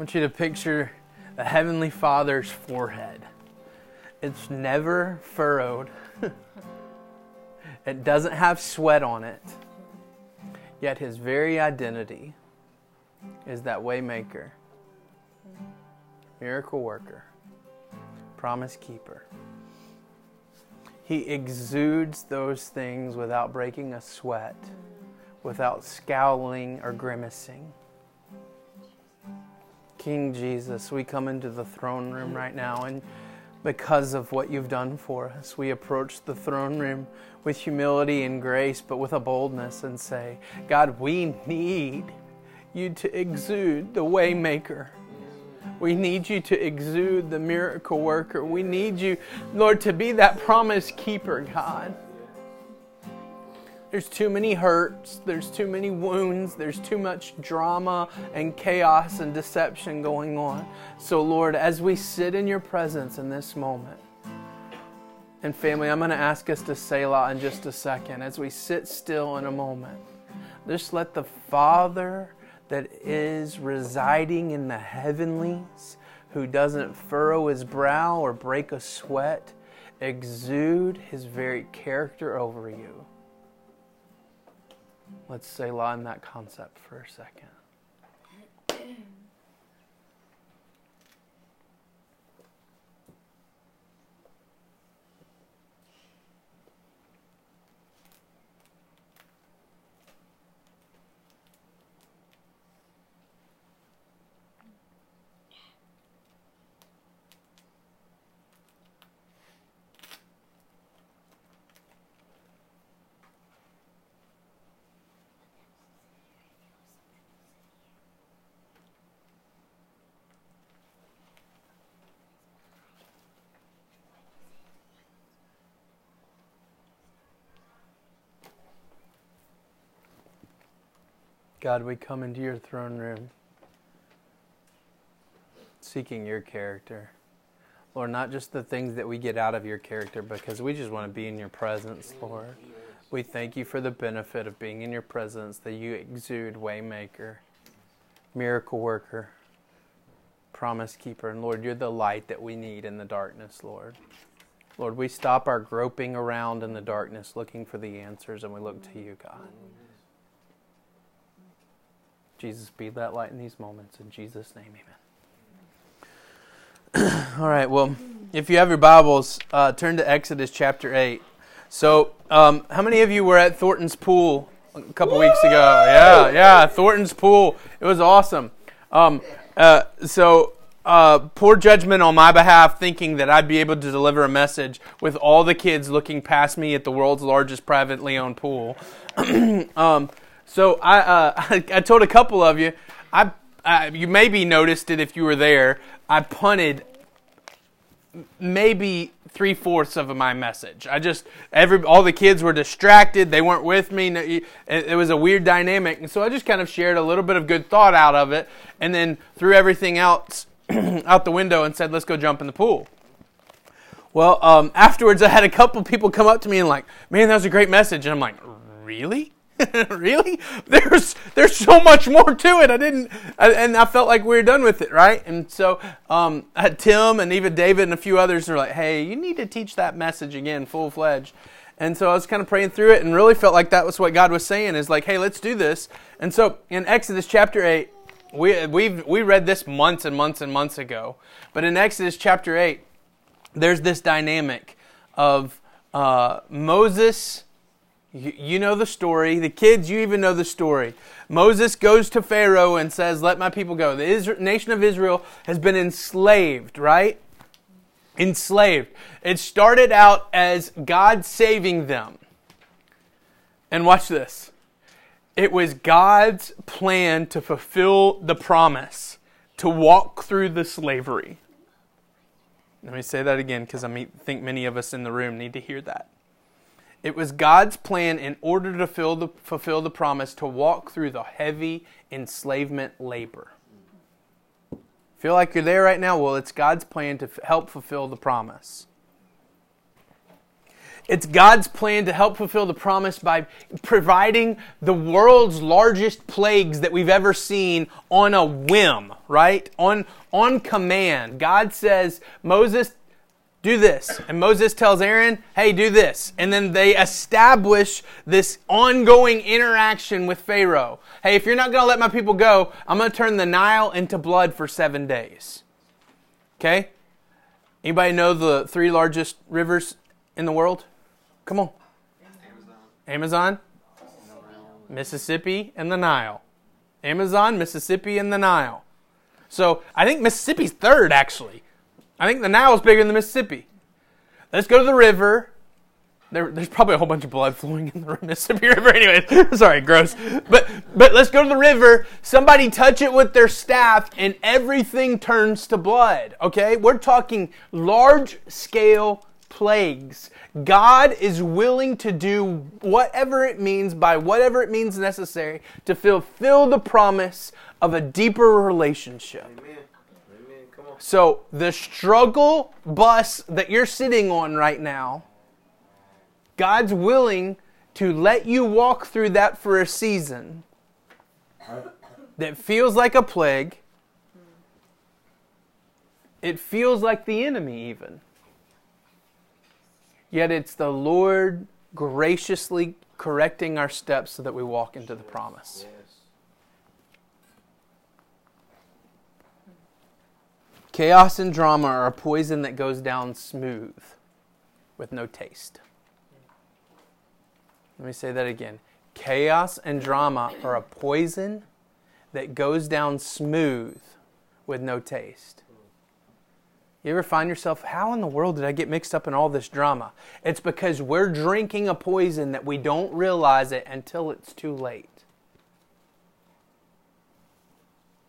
want you to picture the Heavenly Father's forehead. It's never furrowed, it doesn't have sweat on it. Yet his very identity is that waymaker, miracle worker, promise keeper. He exudes those things without breaking a sweat, without scowling or grimacing. King Jesus, we come into the throne room right now, and because of what you've done for us, we approach the throne room with humility and grace, but with a boldness and say, God, we need you to exude the waymaker. We need you to exude the miracle worker. We need you, Lord, to be that promise keeper, God. There's too many hurts, there's too many wounds, there's too much drama and chaos and deception going on. So, Lord, as we sit in your presence in this moment, and family, I'm going to ask us to say Selah in just a second as we sit still in a moment. Just let the Father that is residing in the heavenlies, who doesn't furrow his brow or break a sweat, exude his very character over you. Let's say in that concept for a second. God, we come into your throne room seeking your character. Lord, not just the things that we get out of your character, because we just want to be in your presence, Lord. We thank you for the benefit of being in your presence, that you exude waymaker, miracle worker, promise keeper. And Lord, you're the light that we need in the darkness, Lord. Lord, we stop our groping around in the darkness looking for the answers and we look to you, God. Jesus, be that light in these moments. In Jesus' name, amen. All right, well, if you have your Bibles, uh, turn to Exodus chapter 8. So, um, how many of you were at Thornton's Pool a couple Woo! weeks ago? Yeah, yeah, Thornton's Pool. It was awesome. Um, uh, so, uh, poor judgment on my behalf, thinking that I'd be able to deliver a message with all the kids looking past me at the world's largest privately owned pool. um, so I, uh, I told a couple of you, I, I, you maybe noticed it if you were there. I punted maybe three fourths of my message. I just every all the kids were distracted. They weren't with me. It, it was a weird dynamic, and so I just kind of shared a little bit of good thought out of it, and then threw everything else out the window and said, "Let's go jump in the pool." Well, um, afterwards, I had a couple people come up to me and like, "Man, that was a great message," and I'm like, "Really?" really? There's there's so much more to it. I didn't, I, and I felt like we were done with it, right? And so um, Tim and even David and a few others are like, "Hey, you need to teach that message again, full fledged." And so I was kind of praying through it, and really felt like that was what God was saying is like, "Hey, let's do this." And so in Exodus chapter eight, we we we read this months and months and months ago, but in Exodus chapter eight, there's this dynamic of uh, Moses you, know the story. The kids, you even know the story. Moses goes to Pharaoh and says, Let my people go. The nation of Israel has been enslaved, right? Enslaved. It started out as God saving them. And watch this. It was God's plan to fulfill the promise to walk through the slavery. Let me say that again because I think many of us in the room need to hear that. It was God's plan in order to the, fulfill the promise to walk through the heavy enslavement labor. Feel like you're there right now? Well, it's God's plan to f- help fulfill the promise. It's God's plan to help fulfill the promise by providing the world's largest plagues that we've ever seen on a whim, right? On, on command. God says, Moses, do this. And Moses tells Aaron, hey, do this. And then they establish this ongoing interaction with Pharaoh. Hey, if you're not going to let my people go, I'm going to turn the Nile into blood for seven days. Okay? Anybody know the three largest rivers in the world? Come on. Amazon. Amazon, Mississippi, and the Nile. Amazon, Mississippi, and the Nile. So I think Mississippi's third, actually. I think the Nile is bigger than the Mississippi. Let's go to the river. There, there's probably a whole bunch of blood flowing in the Mississippi River. Anyway, sorry, gross. But but let's go to the river. Somebody touch it with their staff, and everything turns to blood. Okay, we're talking large scale plagues. God is willing to do whatever it means by whatever it means necessary to fulfill the promise of a deeper relationship. Amen. So, the struggle bus that you're sitting on right now, God's willing to let you walk through that for a season that feels like a plague. It feels like the enemy, even. Yet it's the Lord graciously correcting our steps so that we walk into the promise. Chaos and drama are a poison that goes down smooth with no taste. Let me say that again. Chaos and drama are a poison that goes down smooth with no taste. You ever find yourself, how in the world did I get mixed up in all this drama? It's because we're drinking a poison that we don't realize it until it's too late.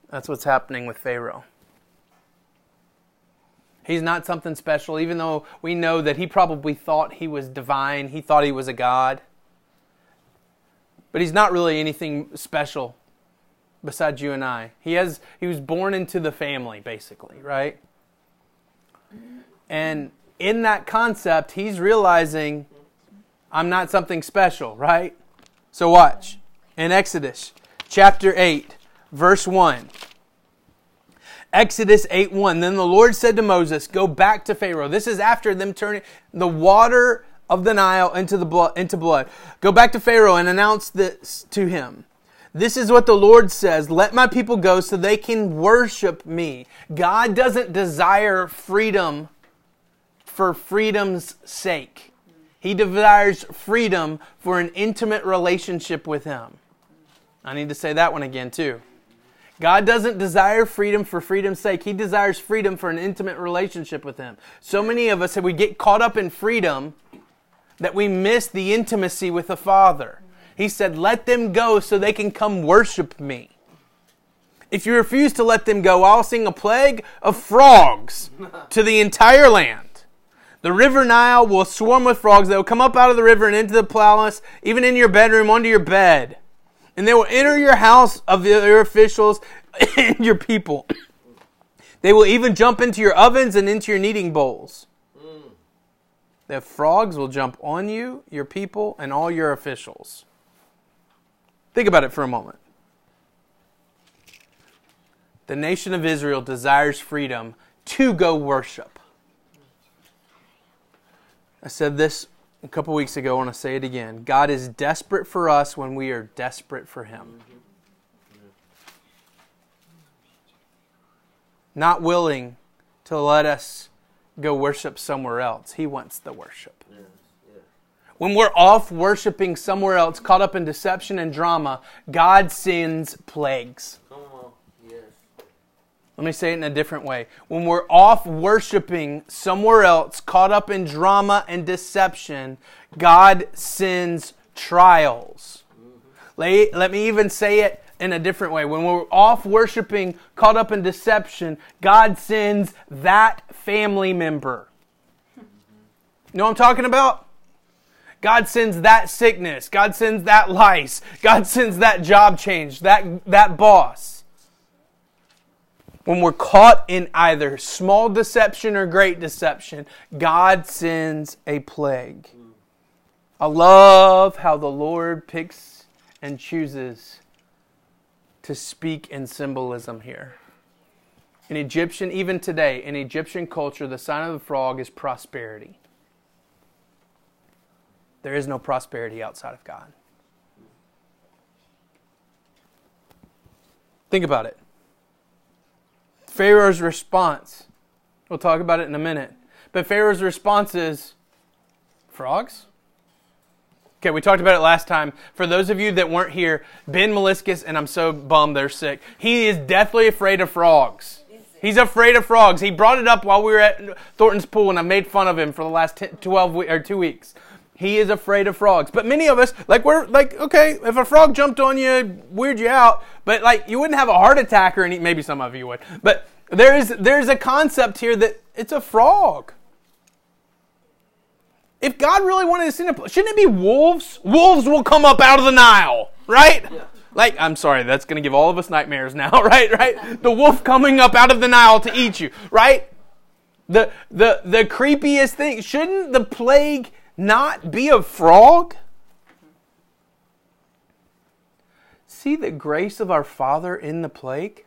That's what's happening with Pharaoh. He's not something special, even though we know that he probably thought he was divine, he thought he was a god. But he's not really anything special besides you and I. He has he was born into the family basically, right? And in that concept, he's realizing I'm not something special, right? So watch. In Exodus chapter 8, verse 1. Exodus 8 1. Then the Lord said to Moses, Go back to Pharaoh. This is after them turning the water of the Nile into, the blood, into blood. Go back to Pharaoh and announce this to him. This is what the Lord says Let my people go so they can worship me. God doesn't desire freedom for freedom's sake, He desires freedom for an intimate relationship with Him. I need to say that one again, too. God doesn't desire freedom for freedom's sake. He desires freedom for an intimate relationship with Him. So many of us, we get caught up in freedom that we miss the intimacy with the Father. He said, Let them go so they can come worship me. If you refuse to let them go, I'll sing a plague of frogs to the entire land. The river Nile will swarm with frogs. They will come up out of the river and into the palace, even in your bedroom, onto your bed. And they will enter your house of your officials and your people. They will even jump into your ovens and into your kneading bowls. The frogs will jump on you, your people, and all your officials. Think about it for a moment. The nation of Israel desires freedom to go worship. I said this a couple weeks ago. I want to say it again. God is desperate for us when we are desperate for Him. Not willing to let us go worship somewhere else. He wants the worship. When we're off worshiping somewhere else, caught up in deception and drama, God sends plagues. Let me say it in a different way. When we're off worshiping somewhere else, caught up in drama and deception, God sends trials. Let, me even say it in a different way. When we're off worshiping, caught up in deception, God sends that family member. You know what I'm talking about? God sends that sickness. God sends that lice. God sends that job change, that, that boss when we're caught in either small deception or great deception, God sends a plague. I love how the Lord picks and chooses to speak in symbolism here. In Egyptian, even today, in Egyptian culture, the sign of the frog is prosperity. There is no prosperity outside of God. Think about it. Pharaoh's response, we'll talk about it in a minute, but Pharaoh's response is frogs? Okay, we talked about it last time. For those of you that weren't here, Ben Meliscus, and I'm so bummed they're sick, he is deathly afraid of frogs. He's afraid of frogs. He brought it up while we were at Thornton's pool, and I made fun of him for the last 10, 12 or two weeks. He is afraid of frogs. But many of us, like, we're like, okay, if a frog jumped on you, weird you out, but like, you wouldn't have a heart attack or any, maybe some of you would. But there is, there's a concept here that it's a frog. If God really wanted to send a, shouldn't it be wolves? Wolves will come up out of the Nile, right? Yeah. Like, I'm sorry, that's going to give all of us nightmares now, right? Right? The wolf coming up out of the Nile to eat you, right? The, the, the creepiest thing, shouldn't the plague not be a frog? See the grace of our Father in the plague?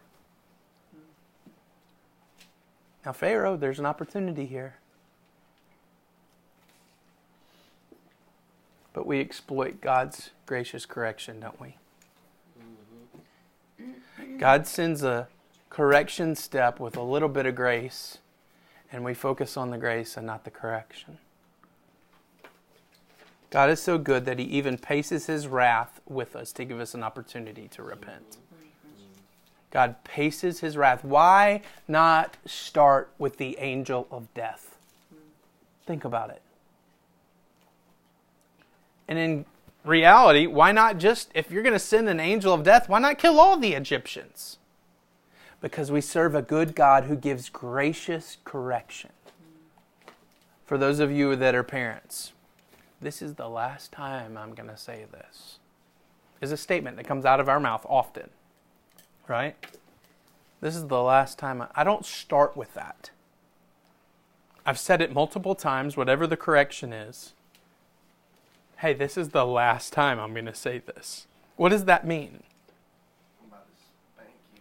Now, Pharaoh, there's an opportunity here. But we exploit God's gracious correction, don't we? God sends a correction step with a little bit of grace, and we focus on the grace and not the correction. God is so good that He even paces His wrath with us to give us an opportunity to repent. God paces His wrath. Why not start with the angel of death? Think about it. And in reality, why not just, if you're going to send an angel of death, why not kill all the Egyptians? Because we serve a good God who gives gracious correction. For those of you that are parents, this is the last time I'm going to say this. Is a statement that comes out of our mouth often, right? This is the last time. I, I don't start with that. I've said it multiple times, whatever the correction is hey, this is the last time I'm going to say this. What does that mean?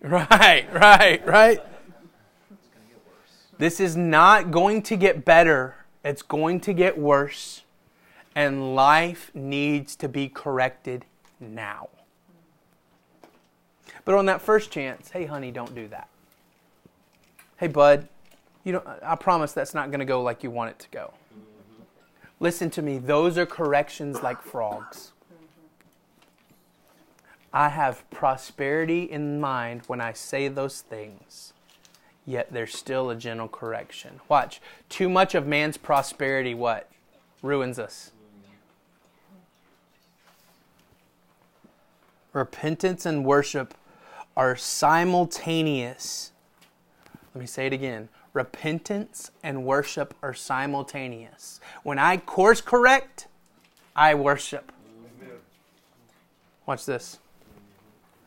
Right, right, right. This is not going to get better. It's going to get worse. And life needs to be corrected now. But on that first chance, hey, honey, don't do that. Hey, bud, you don't, I promise that's not going to go like you want it to go. Listen to me, those are corrections like frogs. I have prosperity in mind when I say those things, yet there's still a gentle correction. Watch. Too much of man's prosperity, what? Ruins us. Repentance and worship are simultaneous. Let me say it again repentance and worship are simultaneous. When I course correct, I worship. Watch this.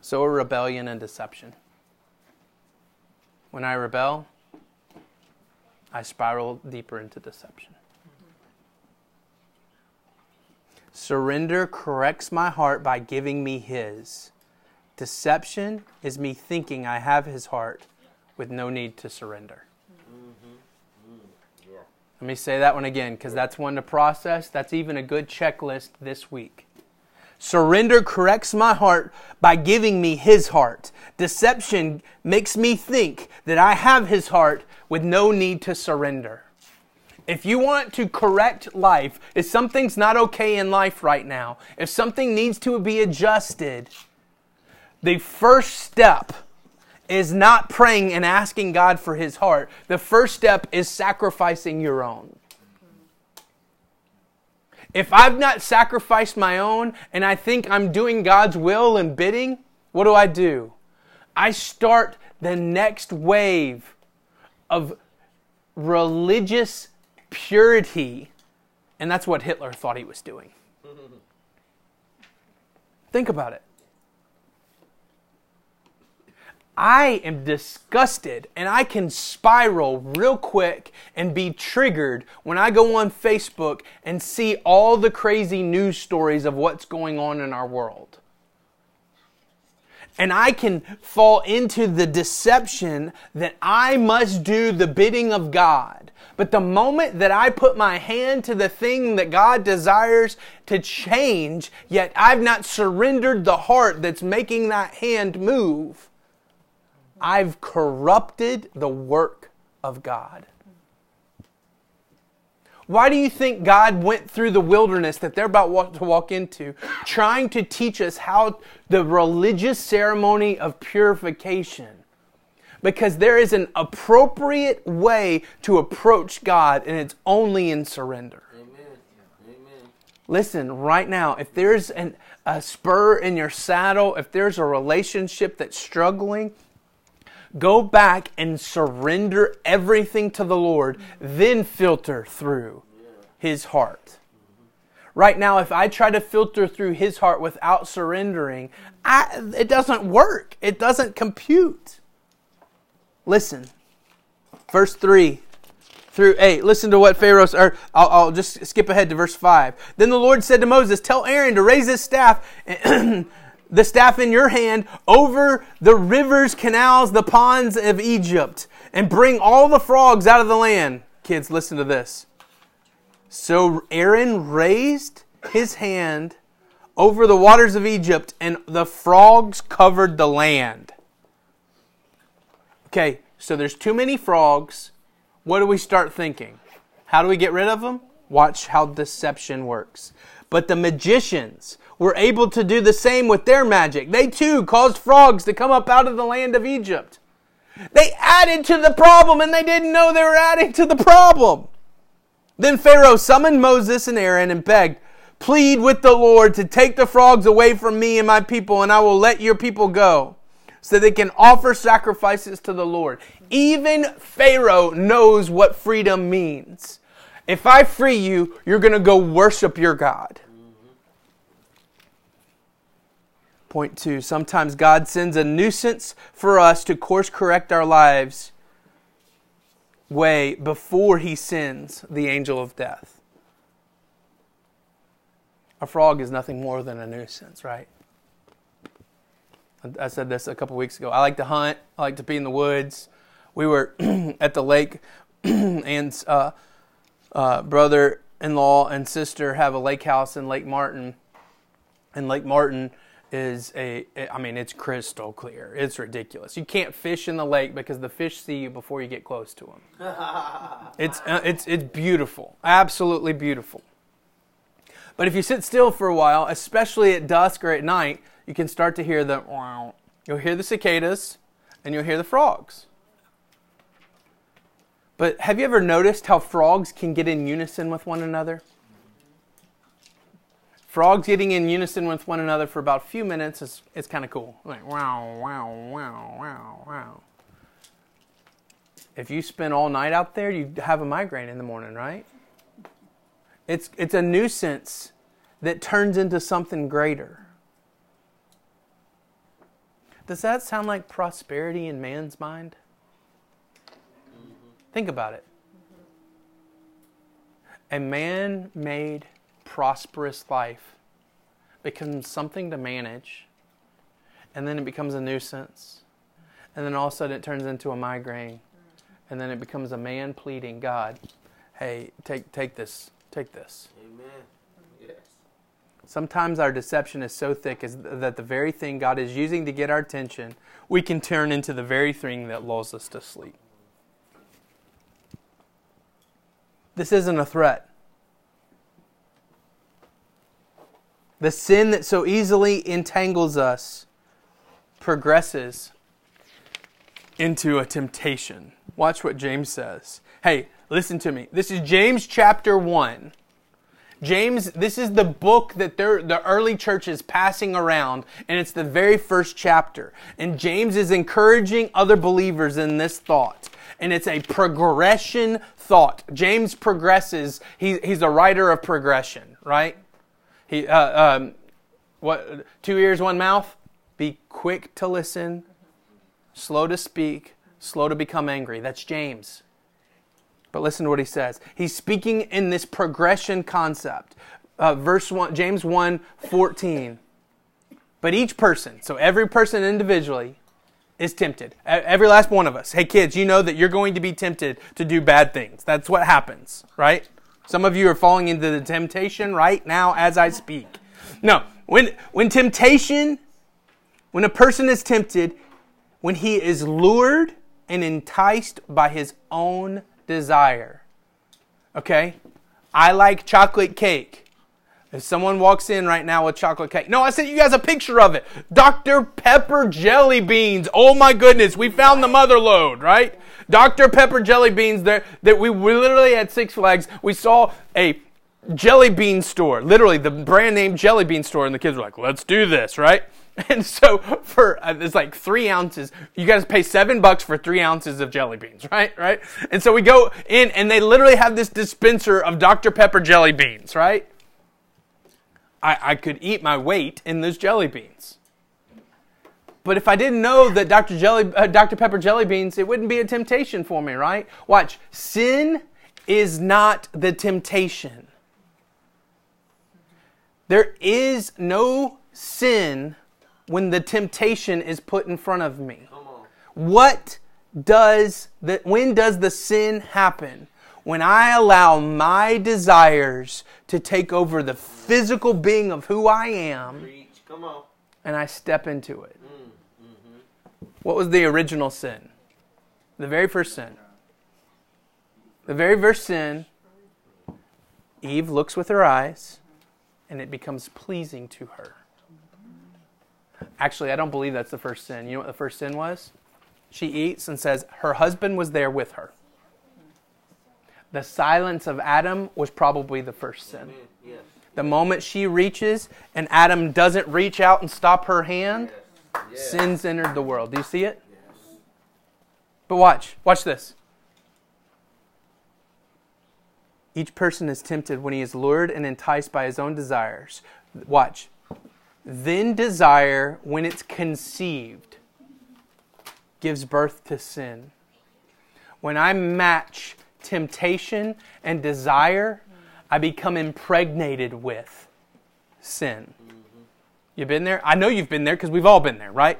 So are rebellion and deception. When I rebel, I spiral deeper into deception. Surrender corrects my heart by giving me His. Deception is me thinking I have His heart with no need to surrender. Mm-hmm. Mm-hmm. Let me say that one again because that's one to process. That's even a good checklist this week. Surrender corrects my heart by giving me his heart. Deception makes me think that I have his heart with no need to surrender. If you want to correct life, if something's not okay in life right now, if something needs to be adjusted, the first step is not praying and asking God for his heart. The first step is sacrificing your own. If I've not sacrificed my own and I think I'm doing God's will and bidding, what do I do? I start the next wave of religious purity. And that's what Hitler thought he was doing. Think about it. I am disgusted and I can spiral real quick and be triggered when I go on Facebook and see all the crazy news stories of what's going on in our world. And I can fall into the deception that I must do the bidding of God. But the moment that I put my hand to the thing that God desires to change, yet I've not surrendered the heart that's making that hand move, I've corrupted the work of God. Why do you think God went through the wilderness that they're about to walk into, trying to teach us how the religious ceremony of purification? Because there is an appropriate way to approach God, and it's only in surrender. Amen. Amen. Listen, right now, if there's an, a spur in your saddle, if there's a relationship that's struggling, Go back and surrender everything to the Lord, then filter through His heart. Right now, if I try to filter through His heart without surrendering, I, it doesn't work. It doesn't compute. Listen, verse 3 through 8. Listen to what Pharaoh, or I'll, I'll, just skip ahead to verse 5. Then the Lord said to Moses, Tell Aaron to raise his staff the staff in your hand over the rivers, canals, the ponds of Egypt, and bring all the frogs out of the land. Kids, listen to this. So Aaron raised his hand over the waters of Egypt, and the frogs covered the land. Okay, so there's too many frogs. What do we start thinking? How do we get rid of them? Watch how deception works. But the magicians were able to do the same with their magic. They too caused frogs to come up out of the land of Egypt. They added to the problem and they didn't know they were adding to the problem. Then Pharaoh summoned Moses and Aaron and begged, Plead with the Lord to take the frogs away from me and my people, and I will let your people go so they can offer sacrifices to the Lord. Even Pharaoh knows what freedom means. If I free you, you're going to go worship your God. Point two sometimes God sends a nuisance for us to course correct our lives way before he sends the angel of death. A frog is nothing more than a nuisance, right? I said this a couple weeks ago. I like to hunt, I like to be in the woods. We were at the lake, and uh, uh, brother in law and sister have a lake house in Lake Martin. And Lake Martin is a I mean it's crystal clear. It's ridiculous. You can't fish in the lake because the fish see you before you get close to them. it's uh, it's it's beautiful. Absolutely beautiful. But if you sit still for a while, especially at dusk or at night, you can start to hear the you'll hear the cicadas and you'll hear the frogs. But have you ever noticed how frogs can get in unison with one another? frogs getting in unison with one another for about a few minutes is, is kind of cool. Like, wow, wow, wow, wow, wow. If you spend all night out there, you have a migraine in the morning, right? It's, it's a nuisance that turns into something greater. Does that sound like prosperity in man's mind? Mm-hmm. Think about it. A man made prosperous life becomes something to manage, and then it becomes a nuisance, and then all of a sudden it turns into a migraine, and then it becomes a man pleading, God, hey, take, take this, take this. Amen. Sometimes our deception is so thick that the very thing God is using to get our attention, we can turn into the very thing that lulls us to sleep. This isn't a threat. The sin that so easily entangles us progresses into a temptation. Watch what James says. Hey, listen to me. This is James chapter 1. James, this is the book that the early church is passing around, and it's the very first chapter. And James is encouraging other believers in this thought. And it's a progression thought. James progresses. He, he's a writer of progression, right? He, uh, um, what, two ears, one mouth? Be quick to listen, slow to speak, slow to become angry. That's James. But listen to what he says. He's speaking in this progression concept. Uh, verse 1, James 1 14. But each person, so every person individually, is tempted. Every last one of us. Hey, kids, you know that you're going to be tempted to do bad things. That's what happens, right? Some of you are falling into the temptation right now as I speak. No, when, when temptation, when a person is tempted, when he is lured and enticed by his own desire. Okay? I like chocolate cake. If someone walks in right now with chocolate cake, no, I sent you guys a picture of it. Dr. Pepper jelly beans. Oh my goodness, we found the mother lode, right? Dr. Pepper jelly beans there that we literally at Six Flags, we saw a jelly bean store, literally the brand name jelly bean store, and the kids were like, let's do this, right? And so for uh, it's like three ounces, you guys pay seven bucks for three ounces of jelly beans, right? Right? And so we go in, and they literally have this dispenser of Dr. Pepper jelly beans, right? I, I could eat my weight in those jelly beans. But if I didn't know that Dr. Jelly, uh, Dr. Pepper jelly beans, it wouldn't be a temptation for me, right? Watch. Sin is not the temptation. There is no sin when the temptation is put in front of me. What does the when does the sin happen? when I allow my desires to take over the physical being of who I am, and I step into it. Mm, mm-hmm. What was the original sin? The very first sin. The very first sin, Eve looks with her eyes, and it becomes pleasing to her. Actually, I don't believe that's the first sin. You know what the first sin was? She eats and says her husband was there with her. The silence of Adam was probably the first sin. Yes. The moment she reaches and Adam doesn't reach out and stop her hand, yes. Yes. sin's entered the world. Do you see it? But watch, watch this. Each person is tempted when he is lured and enticed by his own desires. Watch. Then desire, when it's conceived, gives birth to sin. When I match temptation and desire, I become impregnated with sin. You've been there? I know you've been there because we've all been there, right?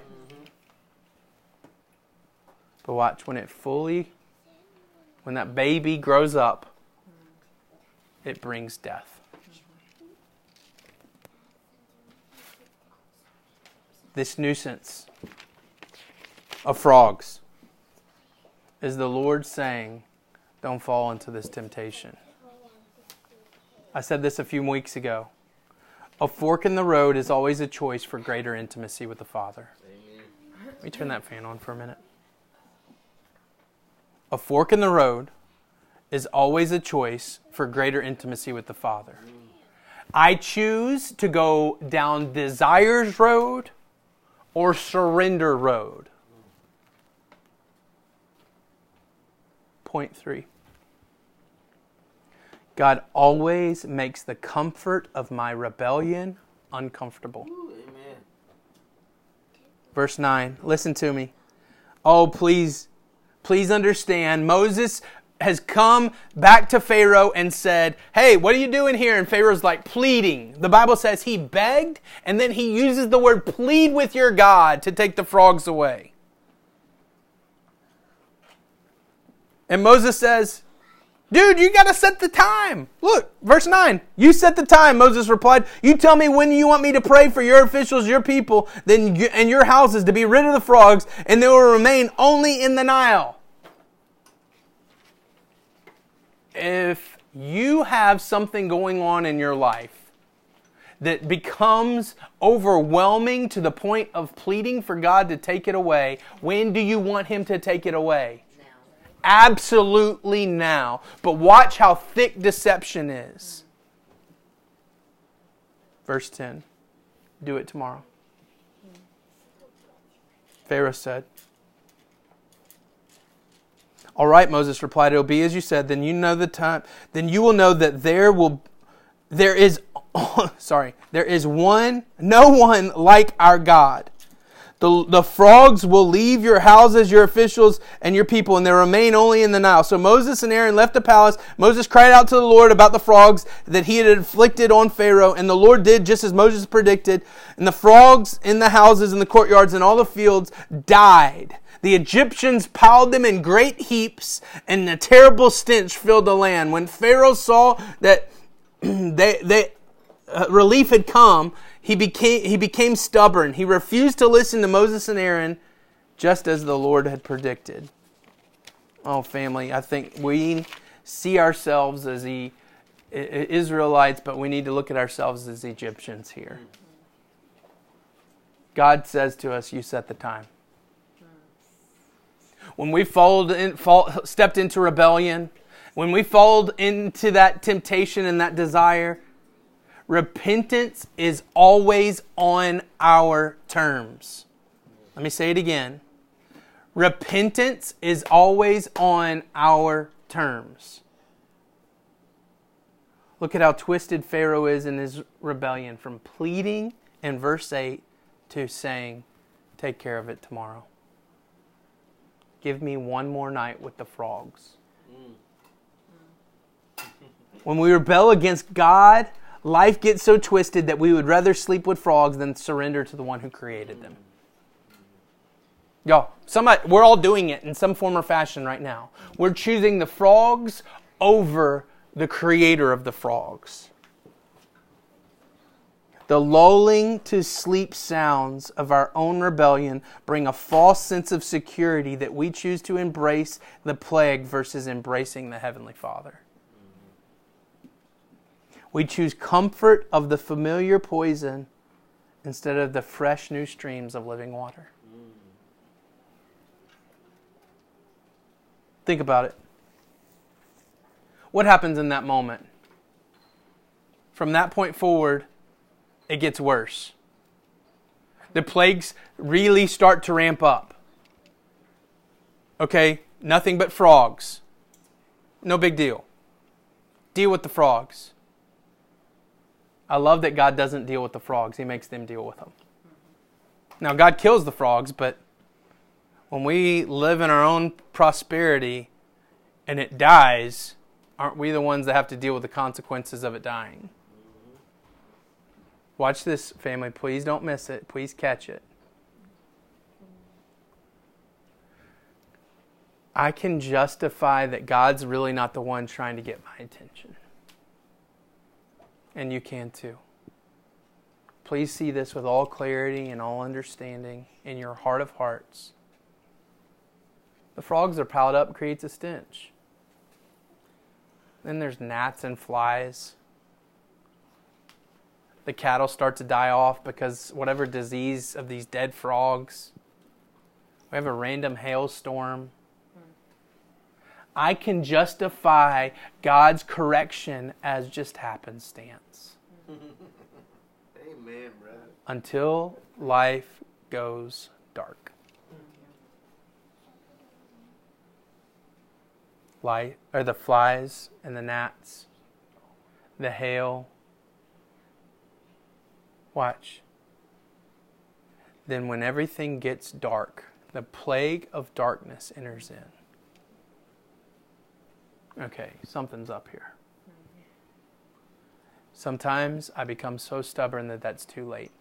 But watch, when it fully, when that baby grows up, it brings death. This nuisance of frogs is the Lord saying, don't fall into this temptation. I said this a few weeks ago. A fork in the road is always a choice for greater intimacy with the Father. Amen. Let me turn that fan on for a minute. A fork in the road is always a choice for greater intimacy with the Father. I choose to go down desires road or surrender road. Point three God always makes the comfort of my rebellion uncomfortable. Ooh, Verse 9, listen to me. Oh, please, please understand. Moses has come back to Pharaoh and said, Hey, what are you doing here? And Pharaoh's like pleading. The Bible says he begged, and then he uses the word plead with your God to take the frogs away. And Moses says, Dude, you got to set the time. Look, verse 9. You set the time, Moses replied. You tell me when you want me to pray for your officials, your people, then you, and your houses to be rid of the frogs, and they will remain only in the Nile. If you have something going on in your life that becomes overwhelming to the point of pleading for God to take it away, when do you want Him to take it away? absolutely now. But watch how thick deception is. Verse 10 Do it tomorrow. Pharaoh said, All right, Moses replied, It'll be as you said, then you know the time, then you will know that there will there is sorry, there is one, no one like our God The, the frogs will leave your houses, your officials, and your people, and they remain only in the Nile. So Moses and Aaron left the palace. Moses cried out to the Lord about the frogs that he had inflicted on Pharaoh, and the Lord did just as Moses predicted. And the frogs in the houses, in the courtyards, and all the fields died. The Egyptians piled them in great heaps, and a terrible stench filled the land. When Pharaoh saw that they, they, uh, relief had come, he became, he became stubborn. He refused to listen to Moses and Aaron, just as the Lord had predicted. Oh, family, I think we see ourselves as the Israelites, but we need to look at ourselves as Egyptians here. God says to us, You set the time. When we followed in, fall, stepped into rebellion, when we followed into that temptation and that desire, Repentance is always on our terms. Let me say it again. Repentance is always on our terms. Look at how twisted Pharaoh is in his rebellion from pleading in verse 8 to saying, Take care of it tomorrow. Give me one more night with the frogs. Mm. When we rebel against God, life gets so twisted that we would rather sleep with frogs than surrender to the one who created them. Mm. Yo, somebody, we're all doing it in some form or fashion right now. We're choosing the frogs over the creator of the frogs. The lulling to sleep sounds of our own rebellion bring a false sense of security that we choose to embrace the plague versus embracing the Heavenly Father. We choose comfort of the familiar poison instead of the fresh new streams of living water. Think about it. What happens in that moment? From that point forward, it gets worse. The plagues really start to ramp up. Okay, nothing but frogs. No big deal. Deal with the frogs. I love that God doesn't deal with the frogs, He makes them deal with them. Now, God kills the frogs, but when we live in our own prosperity and it dies, aren't we the ones that have to deal with the consequences of it dying? Watch this, family. Please don't miss it. Please catch it. I can justify that God's really not the one trying to get my attention and you can too. Please see this with all clarity and all understanding in your heart of hearts. The frogs are piled up, creates a stench. Then there's gnats and flies. The cattle start to die off because whatever disease of these dead frogs. We have a random hailstorm. I can justify God's correction as just happenstance. Amen, brother. Until life goes dark. Light or the flies and the gnats, the hail. Watch. Then, when everything gets dark, the plague of darkness enters in okay, something's up here. Sometimes I become so stubborn that that's too late.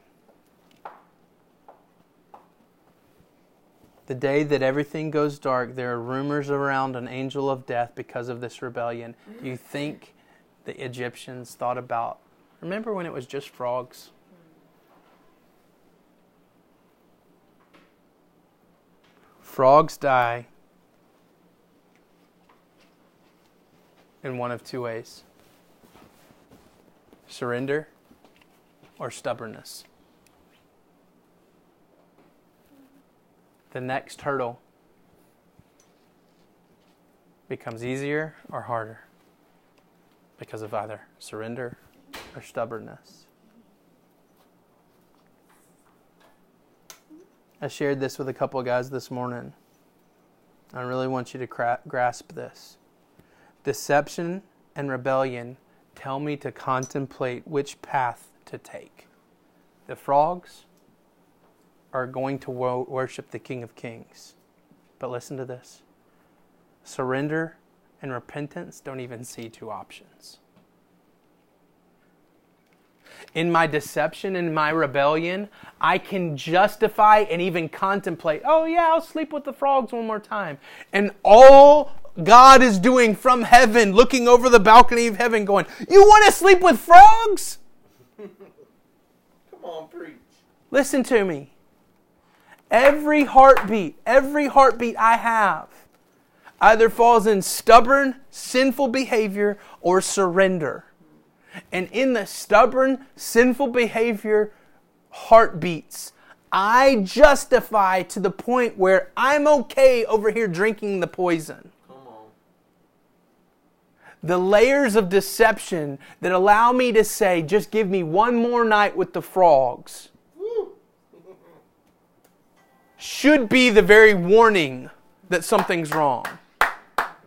The day that everything goes dark, there are rumors around an angel of death because of this rebellion. Do you think the Egyptians thought about? Remember when it was just frogs? Frogs die in one of two ways surrender or stubbornness. The next hurdle becomes easier or harder because of either surrender or stubbornness. I shared this with a couple of guys this morning. I really want you to cra- grasp this. Deception and rebellion tell me to contemplate which path to take the frogs are going to wo- worship the King of Kings. But listen to this surrender and repentance don't even see two options. In my deception and my rebellion, I can justify and even contemplate, oh, yeah, I'll sleep with the frogs one more time. And all God is doing from heaven, looking over the balcony of heaven, going, You want to sleep with frogs? Come on, preach. Listen to me. Every heartbeat, every heartbeat I have either falls in stubborn, sinful behavior or surrender. And in the stubborn, sinful behavior heartbeats, I justify to the point where I'm okay over here drinking the poison. The layers of deception that allow me to say, just give me one more night with the frogs, should be the very warning that something's wrong.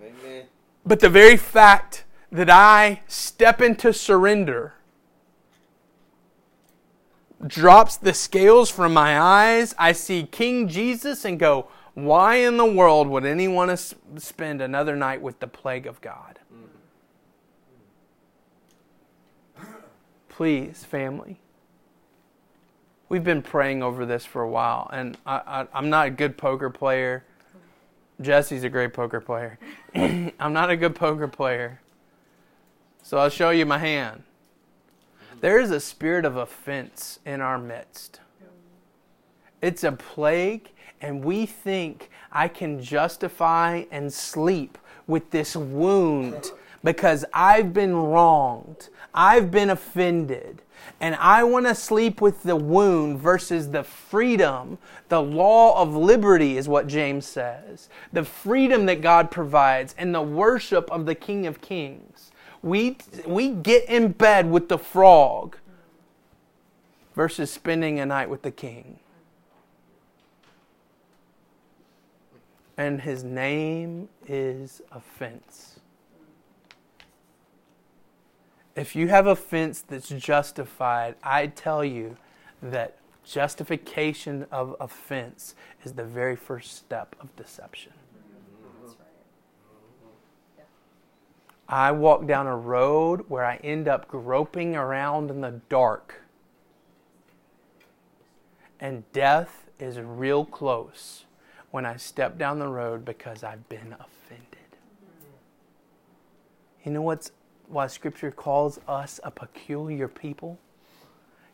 Amen. But the very fact that I step into surrender drops the scales from my eyes. I see King Jesus and go, why in the world would anyone spend another night with the plague of God? Please, family. We've been praying over this for a while, and I, I'm not a good poker player. Jesse's a great poker player. I'm not a good poker player. So I'll show you my hand. There is a spirit of offense in our midst. It's a plague, and we think I can justify and sleep with this wound because I've been wronged, I've been offended, and I want to sleep with the wound versus the freedom. The law of liberty is what James says. The freedom that God provides and the worship of the King of Kings. We, we get in bed with the frog versus spending a night with the king. And his name is offense. If you have offense that's justified, I tell you that justification of offense is the very first step of deception. I walk down a road where I end up groping around in the dark. And death is real close when I step down the road because I've been offended. You know what's why scripture calls us a peculiar people?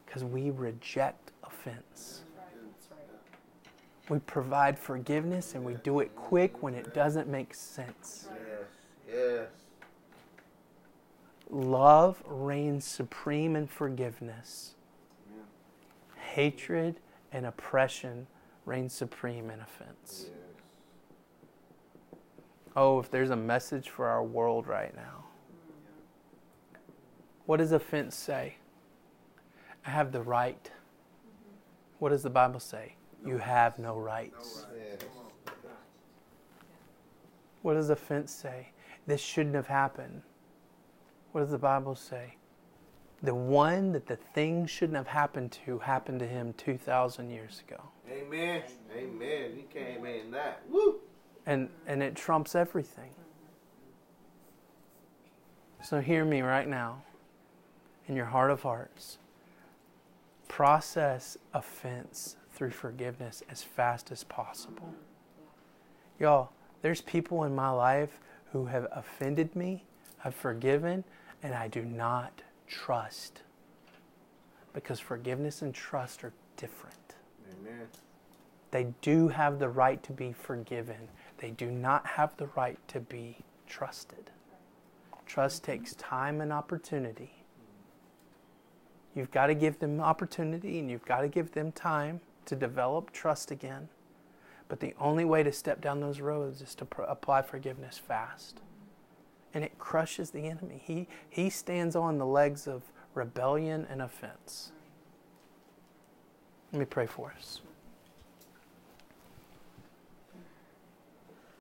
Because we reject offense. We provide forgiveness and we do it quick when it doesn't make sense. Yes. Yes. Love reigns supreme in forgiveness. Hatred and oppression reign supreme in offense. Oh, if there's a message for our world right now. What does offense say? I have the right. What does the Bible say? You have no rights. What does offense say? This shouldn't have happened. What does the Bible say? The one that the thing shouldn't have happened to happened to him 2,000 years ago. Amen. Amen. You can't amen that. Woo. And, and it trumps everything. So hear me right now in your heart of hearts. Process offense through forgiveness as fast as possible. Y'all, there's people in my life who have offended me, I've forgiven, and I do not trust. Because forgiveness and trust are different. Amen. They do have the right to be forgiven. They do not have the right to be trusted. Trust takes time and opportunity. You've got to give them opportunity and you've got to give them time to develop trust again. But the only way to step down those roads is to pr- apply forgiveness fast. And it crushes the enemy. He, he stands on the legs of rebellion and offense. Let me pray for us.